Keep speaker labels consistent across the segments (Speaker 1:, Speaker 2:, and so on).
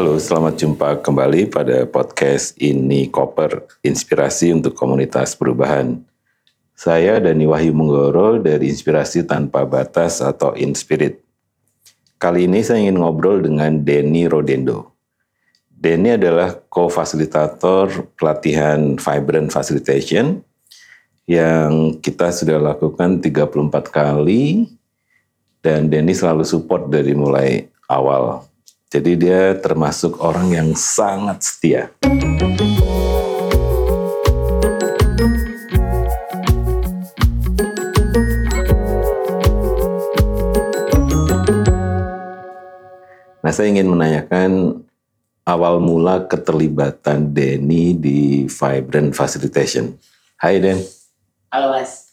Speaker 1: Halo, selamat jumpa kembali pada podcast ini Koper, inspirasi untuk komunitas perubahan. Saya Dani Wahyu Menggoro dari Inspirasi Tanpa Batas atau Inspirit. Kali ini saya ingin ngobrol dengan Denny Rodendo. Denny adalah co-fasilitator pelatihan Vibrant Facilitation yang kita sudah lakukan 34 kali dan Denny selalu support dari mulai awal jadi dia termasuk orang yang sangat setia. Nah, saya ingin menanyakan awal mula keterlibatan Denny di Vibrant Facilitation. Hai Den.
Speaker 2: Halo Mas.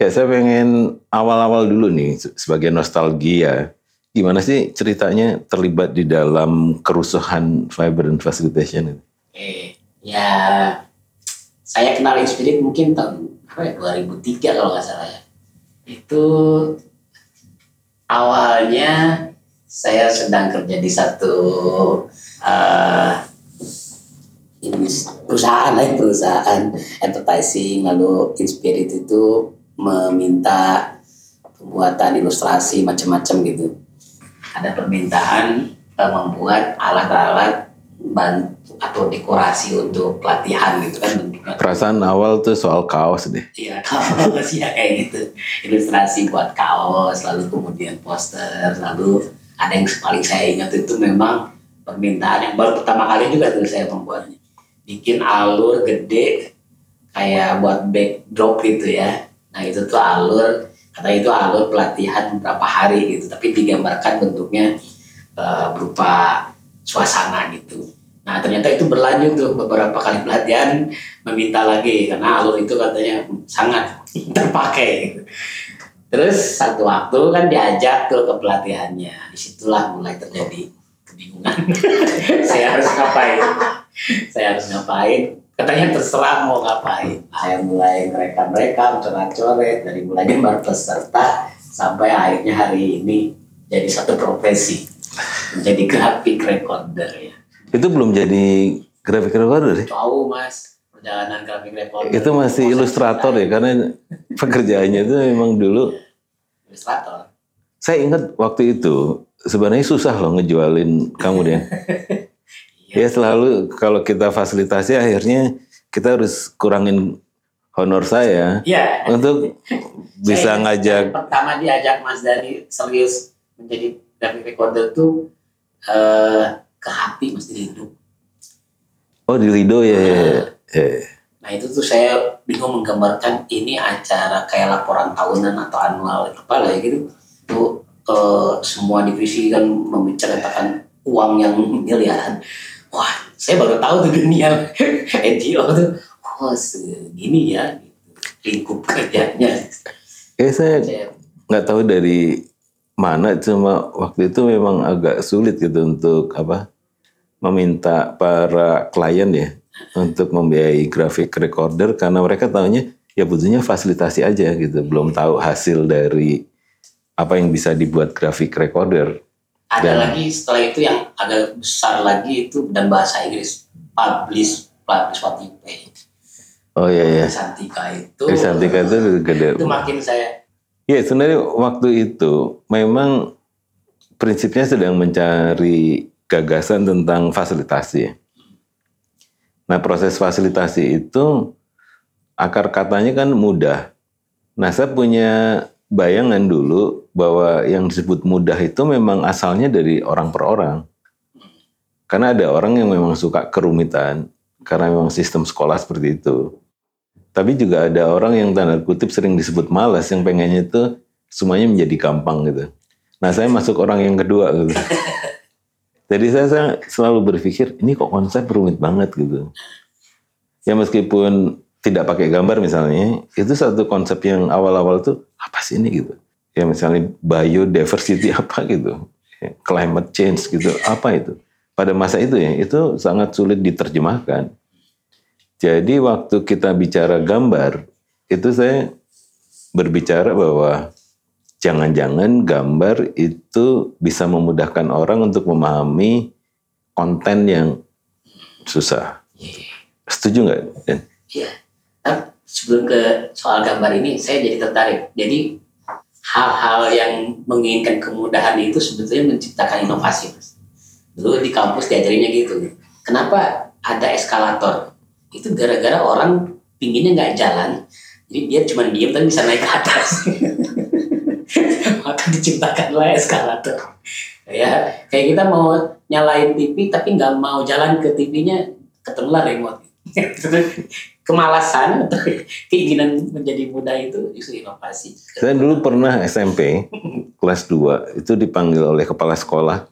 Speaker 1: Ya, saya pengen awal-awal dulu nih sebagai nostalgia gimana sih ceritanya terlibat di dalam kerusuhan Vibrant Facilitation itu?
Speaker 2: Eh, ya saya kenal Inspirit mungkin tahun apa ya, 2003 kalau nggak salah ya. Itu awalnya saya sedang kerja di satu uh, perusahaan lah perusahaan advertising lalu Inspirit itu meminta pembuatan ilustrasi macam-macam gitu ada permintaan uh, membuat alat-alat bantu atau dekorasi untuk pelatihan gitu kan
Speaker 1: Perasaan awal tuh soal kaos deh.
Speaker 2: Iya kaos ya kayak gitu. Ilustrasi buat kaos, lalu kemudian poster, lalu ada yang paling saya ingat itu memang permintaan yang baru pertama kali juga tuh saya membuatnya. Bikin alur gede kayak buat backdrop gitu ya. Nah itu tuh alur karena itu alur pelatihan berapa hari gitu tapi digambarkan bentuknya uh, berupa suasana gitu. Nah ternyata itu berlanjut tuh beberapa kali pelatihan meminta lagi karena alur itu katanya sangat terpakai. Terus satu waktu kan diajak tuh ke pelatihannya. Di situlah mulai terjadi kebingungan. Saya harus ngapain? Saya harus ngapain katanya terserah mau ngapain. Saya mulai mereka mereka coret-coret dari mulai gambar peserta sampai akhirnya hari ini jadi satu profesi. Menjadi grafik recorder ya.
Speaker 1: Itu belum jadi grafik recorder ya?
Speaker 2: tahu mas perjalanan grafik recorder.
Speaker 1: Itu masih ilustrator ya karena pekerjaannya itu memang dulu.
Speaker 2: Ilustrator.
Speaker 1: Saya ingat waktu itu sebenarnya susah loh ngejualin kamu deh Ya selalu kalau kita fasilitasi akhirnya kita harus kurangin honor saya
Speaker 2: ya.
Speaker 1: untuk bisa
Speaker 2: saya,
Speaker 1: ngajak.
Speaker 2: Pertama diajak Mas Dani serius menjadi graphic recorder tuh uh, ke hati Mas Lido.
Speaker 1: Oh di Lido ya. Nah,
Speaker 2: ya. nah itu tuh saya bingung menggambarkan ini acara kayak laporan tahunan atau anual apa lah ya gitu. Tuh uh, semua divisi kan menceritakan uang yang miliaran wah saya baru tahu tuh dunia. NGO tuh oh segini ya lingkup kerjanya.
Speaker 1: Eh saya nggak tahu dari mana cuma waktu itu memang agak sulit gitu untuk apa meminta para klien ya untuk membiayai grafik recorder karena mereka tahunya ya butuhnya fasilitasi aja gitu. Belum tahu hasil dari apa yang bisa dibuat grafik recorder
Speaker 2: ada dan, lagi setelah itu yang agak besar lagi itu dan bahasa Inggris publish publish what you pay.
Speaker 1: Oh iya iya.
Speaker 2: Santika itu.
Speaker 1: Santika itu gede.
Speaker 2: Itu makin saya.
Speaker 1: Iya sebenarnya waktu itu memang prinsipnya sedang mencari gagasan tentang fasilitasi. Nah proses fasilitasi itu akar katanya kan mudah. Nah saya punya bayangan dulu bahwa yang disebut mudah itu memang asalnya dari orang per orang. Karena ada orang yang memang suka kerumitan, karena memang sistem sekolah seperti itu. Tapi juga ada orang yang tanda kutip sering disebut malas, yang pengennya itu semuanya menjadi gampang gitu. Nah saya masuk orang yang kedua gitu. Jadi saya, saya selalu berpikir, ini kok konsep rumit banget gitu. Ya meskipun tidak pakai gambar misalnya, itu satu konsep yang awal-awal tuh apa sih ini gitu ya misalnya biodiversity apa gitu climate change gitu apa itu pada masa itu ya itu sangat sulit diterjemahkan jadi waktu kita bicara gambar itu saya berbicara bahwa jangan-jangan gambar itu bisa memudahkan orang untuk memahami konten yang susah. Setuju nggak? Den?
Speaker 2: Nah, sebelum ke soal gambar ini, saya jadi tertarik. Jadi hal-hal yang menginginkan kemudahan itu sebetulnya menciptakan inovasi, mas. Dulu di kampus diajarinnya gitu. Kenapa ada eskalator? Itu gara-gara orang pinginnya nggak jalan, jadi dia cuma diem tapi bisa naik ke atas. Maka diciptakanlah eskalator. Ya, kayak kita mau nyalain TV tapi nggak mau jalan ke TV-nya, ketemulah remote. Kemalasan atau keinginan menjadi muda itu justru inovasi.
Speaker 1: Saya dulu pernah SMP kelas 2 itu dipanggil oleh kepala sekolah.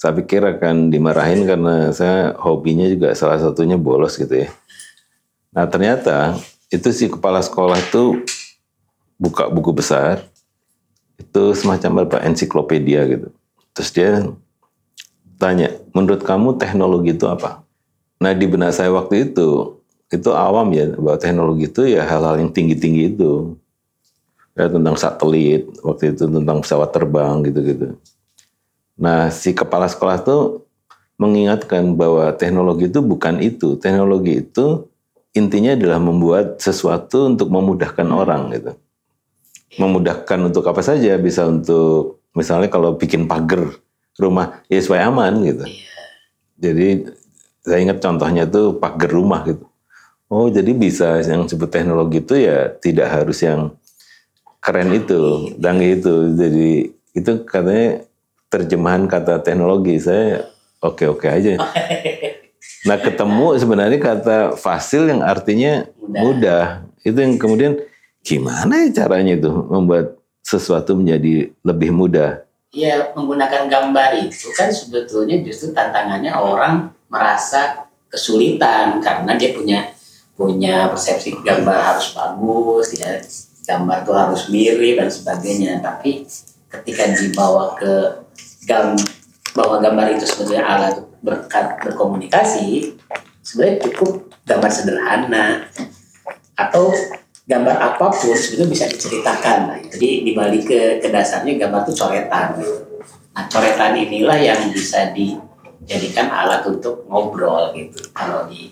Speaker 1: Saya pikir akan dimarahin karena saya hobinya juga salah satunya bolos gitu ya. Nah ternyata itu si kepala sekolah itu buka buku besar, itu semacam apa ensiklopedia gitu. Terus dia tanya, menurut kamu teknologi itu apa? Nah di benak saya waktu itu, itu awam ya bahwa teknologi itu ya hal-hal yang tinggi-tinggi itu. Ya, tentang satelit, waktu itu tentang pesawat terbang gitu-gitu. Nah si kepala sekolah itu mengingatkan bahwa teknologi itu bukan itu. Teknologi itu intinya adalah membuat sesuatu untuk memudahkan orang gitu. Memudahkan untuk apa saja, bisa untuk misalnya kalau bikin pagar rumah ya supaya aman gitu. Jadi saya ingat contohnya tuh pagar rumah gitu. Oh jadi bisa yang sebut teknologi itu ya tidak harus yang keren itu, dan itu. Jadi itu katanya terjemahan kata teknologi saya oke-oke aja. Nah ketemu sebenarnya kata fasil yang artinya mudah. mudah. Itu yang kemudian gimana ya caranya itu membuat sesuatu menjadi lebih mudah?
Speaker 2: Ya menggunakan gambar itu kan sebetulnya justru tantangannya orang merasa kesulitan karena dia punya punya persepsi gambar harus bagus, ya gambar tuh harus mirip dan sebagainya. Tapi ketika dibawa ke gam bahwa gambar itu sebetulnya alat berkat berkomunikasi, sebenarnya cukup gambar sederhana atau gambar apa pun sebetulnya bisa diceritakan. Nah, jadi dibalik ke, ke dasarnya gambar itu coretan. Nah coretan inilah yang bisa dijadikan alat untuk ngobrol gitu. Kalau di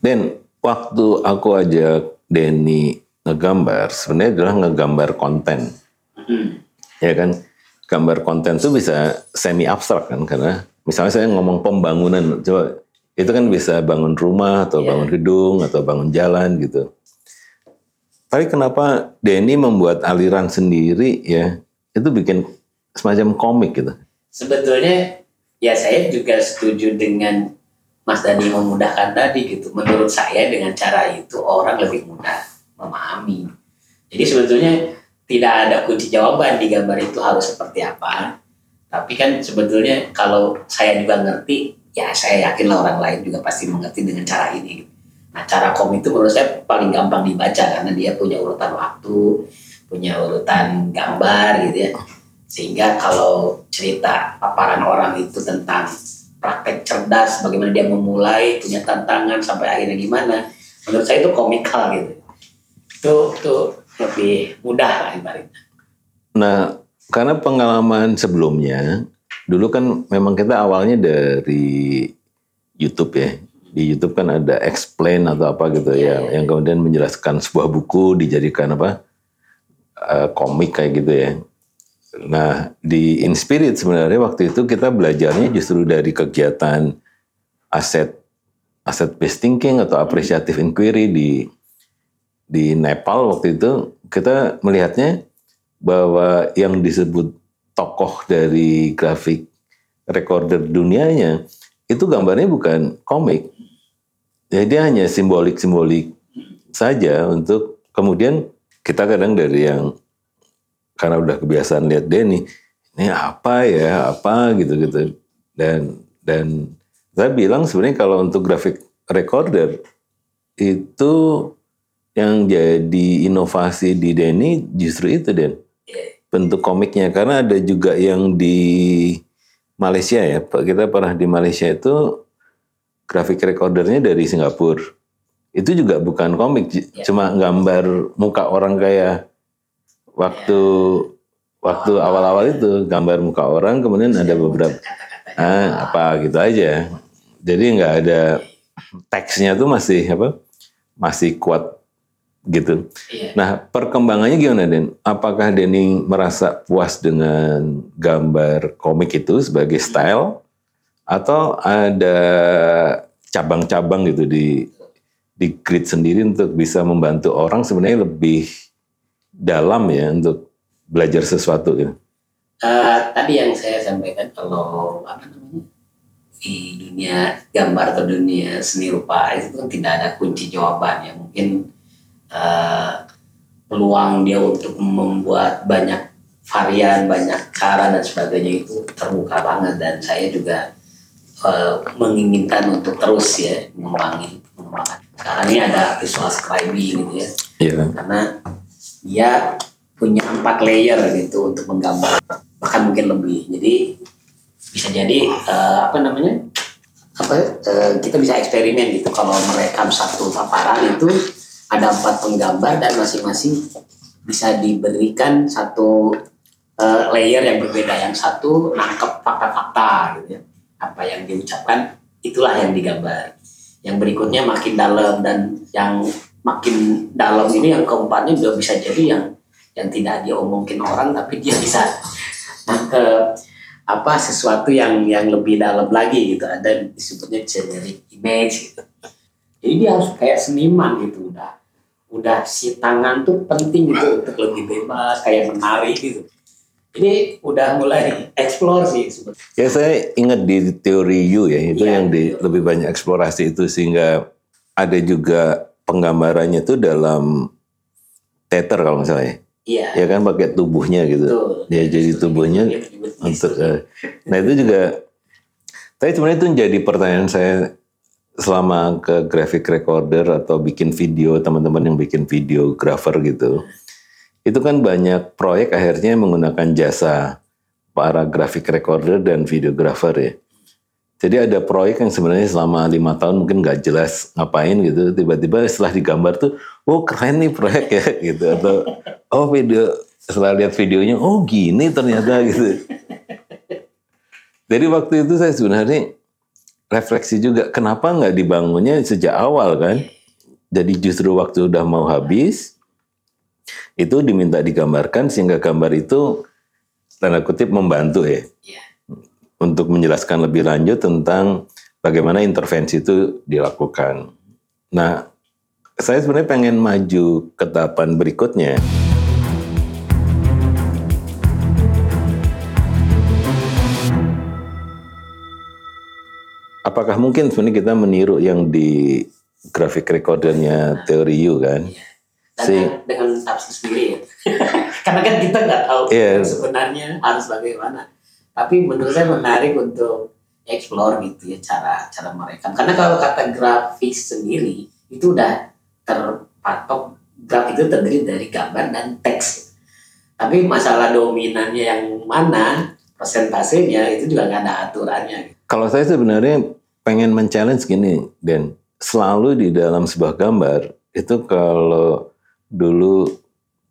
Speaker 1: Dan waktu aku ajak Denny ngegambar, sebenarnya adalah ngegambar konten. Hmm. Ya kan, gambar konten itu bisa semi abstrak kan, karena misalnya saya ngomong pembangunan, coba itu kan bisa bangun rumah atau yeah. bangun gedung atau bangun jalan gitu. Tapi kenapa Denny membuat aliran sendiri ya, itu bikin semacam komik gitu.
Speaker 2: Sebetulnya ya saya juga setuju dengan Mas Dani memudahkan tadi gitu. Menurut saya dengan cara itu orang lebih mudah memahami. Jadi sebetulnya tidak ada kunci jawaban di gambar itu harus seperti apa. Tapi kan sebetulnya kalau saya juga ngerti, ya saya yakin lah orang lain juga pasti mengerti dengan cara ini. Nah cara komik itu menurut saya paling gampang dibaca karena dia punya urutan waktu, punya urutan gambar gitu ya. Sehingga kalau cerita paparan orang itu tentang praktek cerdas, bagaimana dia memulai, punya tantangan sampai akhirnya gimana, menurut saya itu komikal gitu. Itu, itu lebih mudah lah ibaratnya.
Speaker 1: Nah, karena pengalaman sebelumnya, dulu kan memang kita awalnya dari YouTube ya di YouTube kan ada explain atau apa gitu yeah, ya, yeah. yang kemudian menjelaskan sebuah buku dijadikan apa uh, komik kayak gitu ya. Nah di Inspirit sebenarnya waktu itu kita belajarnya justru dari kegiatan aset aset based thinking atau appreciative inquiry di di Nepal waktu itu. Kita melihatnya bahwa yang disebut tokoh dari grafik recorder dunianya itu gambarnya bukan komik. Jadi hanya simbolik-simbolik saja untuk kemudian kita kadang dari yang karena udah kebiasaan lihat Denny ini apa ya apa? gitu gitu dan dan saya bilang sebenarnya kalau untuk grafik recorder itu yang jadi inovasi di Denny justru itu Den. Bentuk komiknya. Karena ada juga yang di Malaysia ya. Kita pernah di Malaysia itu grafik recordernya dari Singapura. Itu juga bukan komik, ya. cuma gambar muka orang kayak waktu ya. waktu awal-awal itu gambar muka orang, kemudian ada beberapa ah, apa gitu aja. Jadi nggak ada teksnya tuh masih apa? Masih kuat gitu.
Speaker 2: Iya.
Speaker 1: Nah, perkembangannya gimana, Den? Apakah Denny merasa puas dengan gambar komik itu sebagai style atau ada cabang-cabang gitu di di grid sendiri untuk bisa membantu orang sebenarnya lebih dalam ya untuk belajar sesuatu gitu.
Speaker 2: Eh, tadi yang saya sampaikan kalau apa namanya di dunia gambar atau dunia seni rupa itu kan tidak ada kunci jawaban ya mungkin eh, peluang dia untuk membuat banyak varian banyak cara dan sebagainya itu terbuka banget dan saya juga eh, menginginkan untuk terus ya mengembangin mengembangkan sekarang ini ada visual scribing gitu ya
Speaker 1: Iya.
Speaker 2: karena dia punya empat layer gitu untuk menggambar bahkan mungkin lebih. Jadi bisa jadi eh, apa namanya apa eh, kita bisa eksperimen gitu. Kalau merekam satu paparan itu ada empat penggambar dan masing-masing bisa diberikan satu eh, layer yang berbeda. Yang satu nangkep fakta-fakta gitu ya. Apa yang diucapkan itulah yang digambar. Yang berikutnya makin dalam dan yang makin dalam ini yang keempatnya juga bisa jadi yang yang tidak diomongin orang tapi dia bisa nangkep apa sesuatu yang yang lebih dalam lagi gitu. Ada disebutnya generic image gitu. Jadi dia harus kayak seniman gitu udah udah si tangan tuh penting gitu untuk lebih bebas kayak menari gitu. Jadi udah mulai explore sih sebetulnya
Speaker 1: Ya saya ingat di teori U ya itu
Speaker 2: Iya,
Speaker 1: yang di
Speaker 2: betul.
Speaker 1: lebih banyak eksplorasi itu sehingga ada juga penggambarannya itu dalam teater kalau nggak salah ya.
Speaker 2: iya.
Speaker 1: Ya kan pakai tubuhnya gitu.
Speaker 2: betul.
Speaker 1: Ya jadi tubuhnya untuk eh, nah itu juga tapi sebenarnya itu jadi pertanyaan saya selama ke graphic recorder atau bikin video teman-teman yang bikin videographer gitu. Itu kan banyak proyek akhirnya menggunakan jasa para graphic recorder dan videographer ya jadi ada proyek yang sebenarnya selama lima tahun mungkin nggak jelas ngapain gitu tiba-tiba setelah digambar tuh oh keren nih proyek ya gitu atau oh video setelah lihat videonya oh gini ternyata gitu jadi waktu itu saya sebenarnya refleksi juga kenapa nggak dibangunnya sejak awal kan? Jadi justru waktu udah mau habis itu diminta digambarkan sehingga gambar itu tanda kutip membantu ya
Speaker 2: Iya.
Speaker 1: Untuk menjelaskan lebih lanjut tentang bagaimana intervensi itu dilakukan. Nah, saya sebenarnya pengen maju ke tahapan berikutnya. Apakah mungkin sebenarnya kita meniru yang di graphic recordernya teori U kan?
Speaker 2: dan
Speaker 1: Si-
Speaker 2: dengan tafsir sendiri ya. Karena kan kita nggak tahu
Speaker 1: Iya.
Speaker 2: sebenarnya harus bagaimana. Tapi menurut saya menarik untuk explore gitu ya cara cara merekam. Karena kalau kata grafik sendiri itu udah terpatok grafik itu terdiri dari gambar dan teks. Tapi masalah dominannya yang mana persentasenya itu juga nggak ada aturannya.
Speaker 1: Kalau saya sebenarnya pengen men-challenge gini, dan selalu di dalam sebuah gambar itu kalau dulu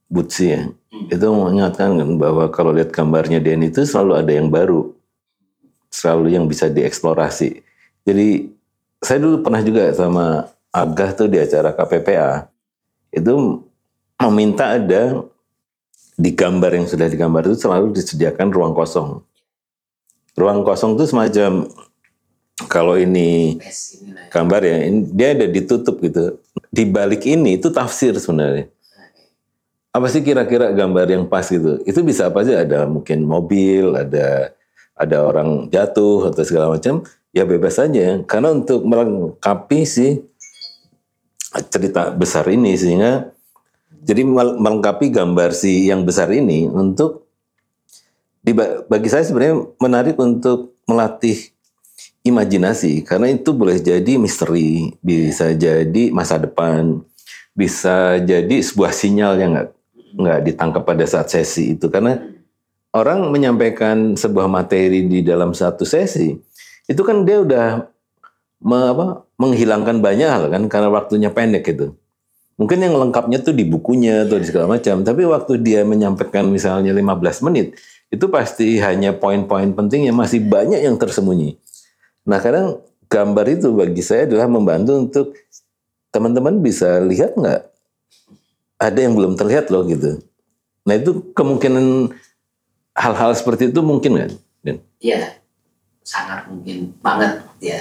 Speaker 1: Butsi ya. Itu mengingatkan kan bahwa kalau lihat gambarnya Den itu selalu ada yang baru, selalu yang bisa dieksplorasi. Jadi saya dulu pernah juga sama Agah tuh di acara KPPA, itu meminta ada di gambar yang sudah digambar itu selalu disediakan ruang kosong. Ruang kosong itu semacam kalau ini
Speaker 2: lah.
Speaker 1: gambar ya, ini- dia ada ditutup gitu. Di balik ini itu tafsir sebenarnya. Apa sih kira-kira gambar yang pas gitu? Itu bisa apa sih? Ada mungkin mobil, ada ada orang jatuh atau segala macam. Ya bebas saja. Karena untuk melengkapi si cerita besar ini sehingga jadi mel- melengkapi gambar si yang besar ini untuk bagi saya sebenarnya menarik untuk melatih imajinasi karena itu boleh jadi misteri, bisa jadi masa depan, bisa jadi sebuah sinyal yang nggak nggak ditangkap pada saat sesi itu karena orang menyampaikan sebuah materi di dalam satu sesi itu kan dia udah me- apa, menghilangkan banyak hal kan karena waktunya pendek gitu. Mungkin yang lengkapnya tuh di bukunya atau di segala macam, tapi waktu dia menyampaikan misalnya 15 menit, itu pasti hanya poin-poin penting yang masih banyak yang tersembunyi. Nah kadang gambar itu bagi saya adalah membantu untuk teman-teman bisa lihat nggak ada yang belum terlihat loh gitu. Nah itu kemungkinan hal-hal seperti itu mungkin kan?
Speaker 2: Iya, sangat mungkin banget ya.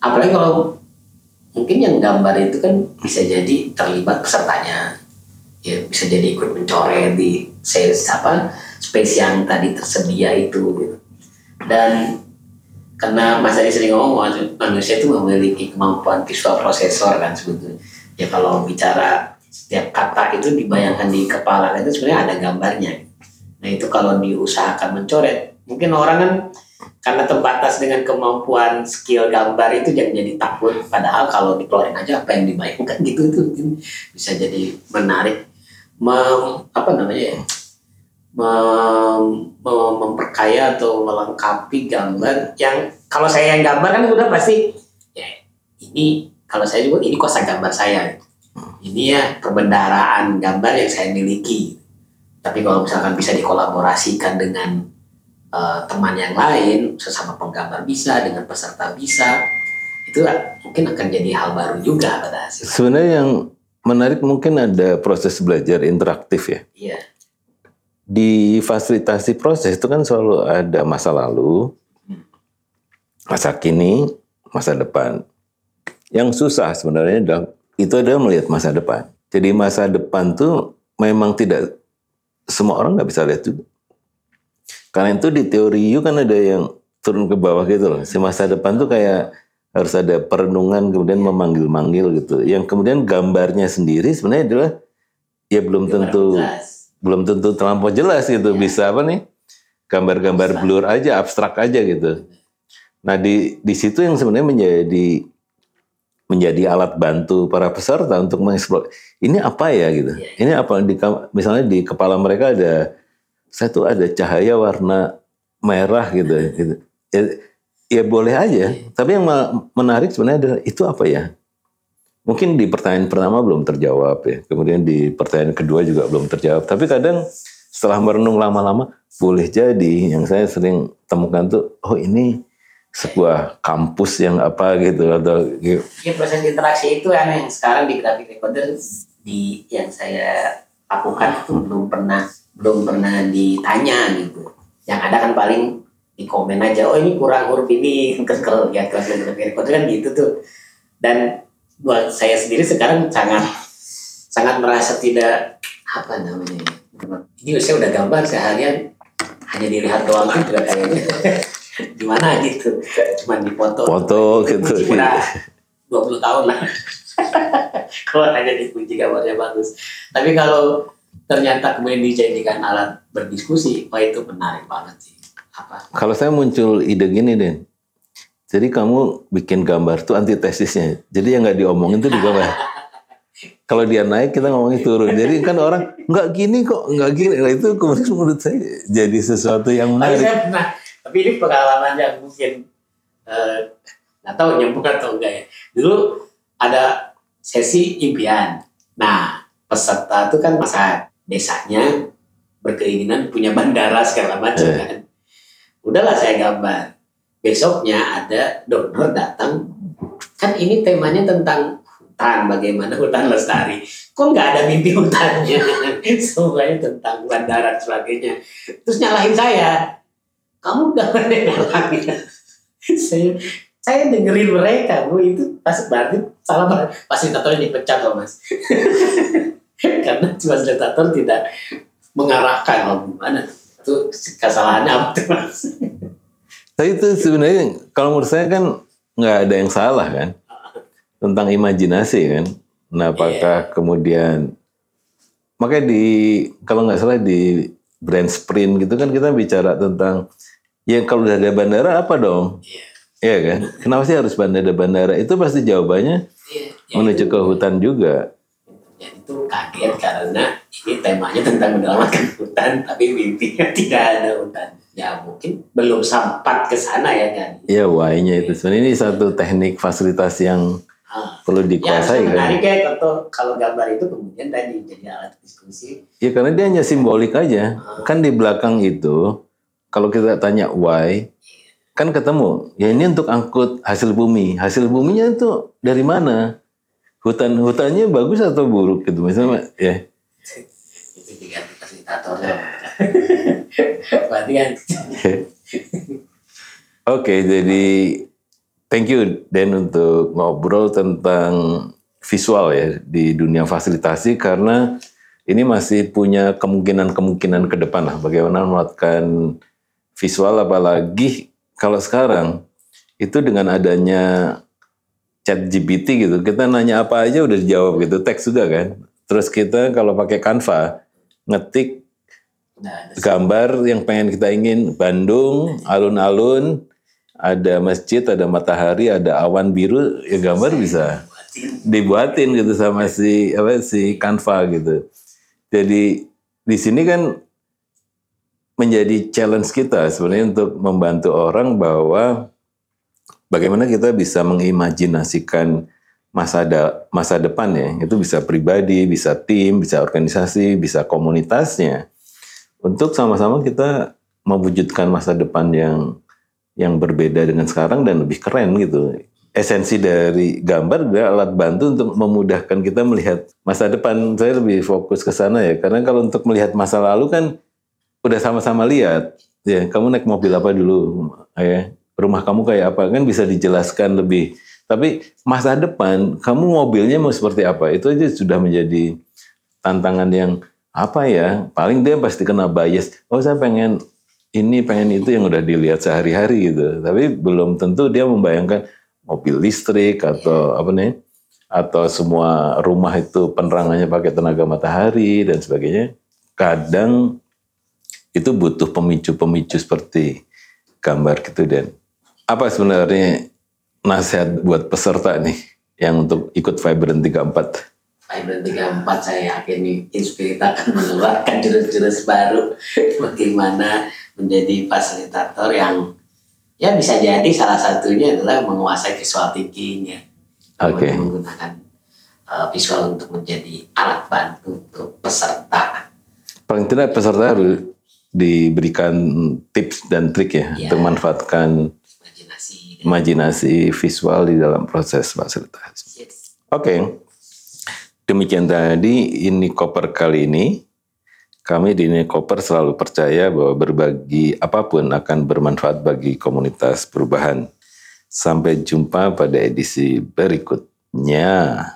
Speaker 2: Apalagi kalau mungkin yang gambar itu kan bisa jadi terlibat pesertanya, ya bisa jadi ikut mencoret di sales apa space yang tadi tersedia itu gitu. Dan karena Mas Adi sering ngomong manusia itu memiliki kemampuan visual prosesor kan sebetulnya. Ya kalau bicara setiap kata itu dibayangkan di kepala itu sebenarnya ada gambarnya. Nah itu kalau diusahakan mencoret, mungkin orang kan karena terbatas dengan kemampuan skill gambar itu jadi, jadi takut. Padahal kalau dikeluarin aja apa yang dibayangkan gitu itu bisa jadi menarik, mem, apa namanya ya, mem, mem, memperkaya atau melengkapi gambar yang kalau saya yang gambar kan udah pasti ya ini kalau saya juga ini kosa gambar saya ini ya perbendaraan gambar yang saya miliki. Tapi kalau misalkan bisa dikolaborasikan dengan uh, teman yang lain sesama penggambar bisa dengan peserta bisa itu mungkin akan jadi hal baru juga pada hasil
Speaker 1: sebenarnya yang menarik mungkin ada proses belajar interaktif ya.
Speaker 2: Iya.
Speaker 1: Di fasilitasi proses itu kan selalu ada masa lalu, masa kini, masa depan. Yang susah sebenarnya adalah itu adalah melihat masa depan. Jadi masa depan tuh memang tidak semua orang nggak bisa lihat juga. Karena itu di teori U kan ada yang turun ke bawah gitu loh. Si masa depan tuh kayak harus ada perenungan kemudian memanggil-manggil gitu. Yang kemudian gambarnya sendiri sebenarnya adalah ya belum tentu belum tentu terlampau jelas gitu. Ya. Bisa apa nih? Gambar-gambar blur aja, abstrak aja gitu. Nah di di situ yang sebenarnya menjadi menjadi alat bantu para peserta untuk mengeksplor ini apa ya gitu. Ya. Ini apa di misalnya di kepala mereka ada saya tuh ada cahaya warna merah gitu. gitu. Ya, ya boleh aja. Tapi yang menarik sebenarnya adalah itu apa ya? mungkin di pertanyaan pertama belum terjawab ya. Kemudian di pertanyaan kedua juga belum terjawab. Tapi kadang setelah merenung lama-lama boleh jadi yang saya sering temukan tuh oh ini sebuah kampus yang apa gitu atau gitu.
Speaker 2: Ya proses interaksi itu yang sekarang di grafik recorder di yang saya lakukan itu belum pernah belum pernah ditanya gitu. Yang ada kan paling di komen aja, oh ini kurang huruf ini, kekel ya grafik recorder kan gitu tuh. Dan buat saya sendiri sekarang sangat sangat merasa tidak apa namanya ini saya udah gambar seharian hanya dilihat doang kan juga kayaknya gimana gitu cuma di foto
Speaker 1: foto gitu
Speaker 2: udah 20 tahun lah kalau hanya dipuji gambarnya bagus tapi kalau ternyata kemudian dijadikan alat berdiskusi wah itu menarik banget sih apa
Speaker 1: kalau saya muncul ide gini Den jadi kamu bikin gambar tuh antitesisnya. Jadi yang nggak diomongin tuh di gambar. Kalau dia naik kita ngomongin turun. Jadi kan orang nggak gini kok, nggak gini. Nah, itu kemudian menurut saya jadi sesuatu yang menarik.
Speaker 2: Tapi saya pernah, tapi ini pengalaman yang mungkin eh, nggak uh, tahu nyambung atau enggak ya. Dulu ada sesi impian. Nah peserta itu kan masa desanya berkeinginan punya bandara segala macam yeah. kan. Udahlah saya gambar besoknya ada donor datang kan ini temanya tentang hutan bagaimana hutan lestari kok nggak ada mimpi hutannya semuanya tentang bandara dan sebagainya terus nyalahin saya kamu ada nyalahin saya saya dengerin mereka bu. Itu pas berarti salah fasilitatornya dipecat loh mas. Karena fasilitator tidak mengarahkan oh, gimana? Itu kesalahannya apa tuh mas?
Speaker 1: Tapi itu sebenarnya kalau menurut saya kan nggak ada yang salah kan? Tentang imajinasi kan. Nah, apakah yeah. kemudian makanya di kalau nggak salah di brand sprint gitu kan kita bicara tentang ya kalau udah ada bandara apa dong? Iya yeah. kan? Kenapa sih harus bandara-bandara? Itu pasti jawabannya yeah. yeah. menuju ke hutan juga.
Speaker 2: Ya itu kaget karena ini temanya tentang menyelamatkan hutan, tapi mimpinya tidak ada hutan ya mungkin belum sempat ke sana ya kan.
Speaker 1: Iya why-nya itu. Sebenarnya ini satu teknik fasilitas yang ah. perlu dikuasai
Speaker 2: ya, kan. ya kalau, kalau gambar itu kemudian tadi jadi alat diskusi.
Speaker 1: Ya karena dia hanya simbolik aja. Ah. Kan di belakang itu kalau kita tanya why, kan ketemu. Ya ini untuk angkut hasil bumi. Hasil buminya itu dari mana? Hutan hutannya bagus atau buruk gitu misalnya ya.
Speaker 2: Itu. Berarti kan
Speaker 1: Oke, jadi thank you Dan untuk ngobrol tentang visual ya di dunia fasilitasi karena ini masih punya kemungkinan-kemungkinan ke depan lah bagaimana melakukan visual apalagi kalau sekarang itu dengan adanya chat GPT gitu kita nanya apa aja udah dijawab gitu teks juga kan terus kita kalau pakai Canva ngetik
Speaker 2: nah,
Speaker 1: gambar yang pengen kita ingin Bandung alun-alun ada masjid ada matahari ada awan biru ya gambar bisa
Speaker 2: buatin.
Speaker 1: dibuatin gitu sama si apa si Canva gitu. Jadi di sini kan menjadi challenge kita sebenarnya untuk membantu orang bahwa bagaimana kita bisa mengimajinasikan masa da, masa depan ya. Itu bisa pribadi, bisa tim, bisa organisasi, bisa komunitasnya. Untuk sama-sama kita mewujudkan masa depan yang yang berbeda dengan sekarang dan lebih keren gitu esensi dari gambar adalah alat bantu untuk memudahkan kita melihat masa depan. Saya lebih fokus ke sana ya, karena kalau untuk melihat masa lalu kan udah sama-sama lihat. Ya, kamu naik mobil apa dulu? Ya, rumah kamu kayak apa? Kan bisa dijelaskan lebih. Tapi masa depan, kamu mobilnya mau seperti apa? Itu aja sudah menjadi tantangan yang apa ya? Paling dia pasti kena bias. Oh, saya pengen ini, pengen itu yang udah dilihat sehari-hari gitu. Tapi belum tentu dia membayangkan mobil listrik atau apa nih atau semua rumah itu penerangannya pakai tenaga matahari dan sebagainya kadang itu butuh pemicu-pemicu seperti gambar gitu dan. Apa sebenarnya nasihat buat peserta nih yang untuk ikut Vibrant 34
Speaker 2: Vibrant 34 saya yakin nih Inspirit akan mengeluarkan jurus-jurus baru. Bagaimana menjadi fasilitator yang ya bisa jadi salah satunya adalah menguasai visual thinking ya
Speaker 1: Oke.
Speaker 2: menggunakan uh, visual untuk menjadi alat bantu untuk peserta.
Speaker 1: Paling tidak peserta harus diberikan tips dan trik ya
Speaker 2: Iya.
Speaker 1: untuk memanfaatkan
Speaker 2: imajinasi
Speaker 1: imajinasi visual di dalam proses fasilitasi.
Speaker 2: Yes.
Speaker 1: Oke, demikian tadi ini koper kali ini. Kami di ini koper selalu percaya bahwa berbagi apa pun akan bermanfaat bagi komunitas perubahan. Sampai jumpa pada edisi berikutnya.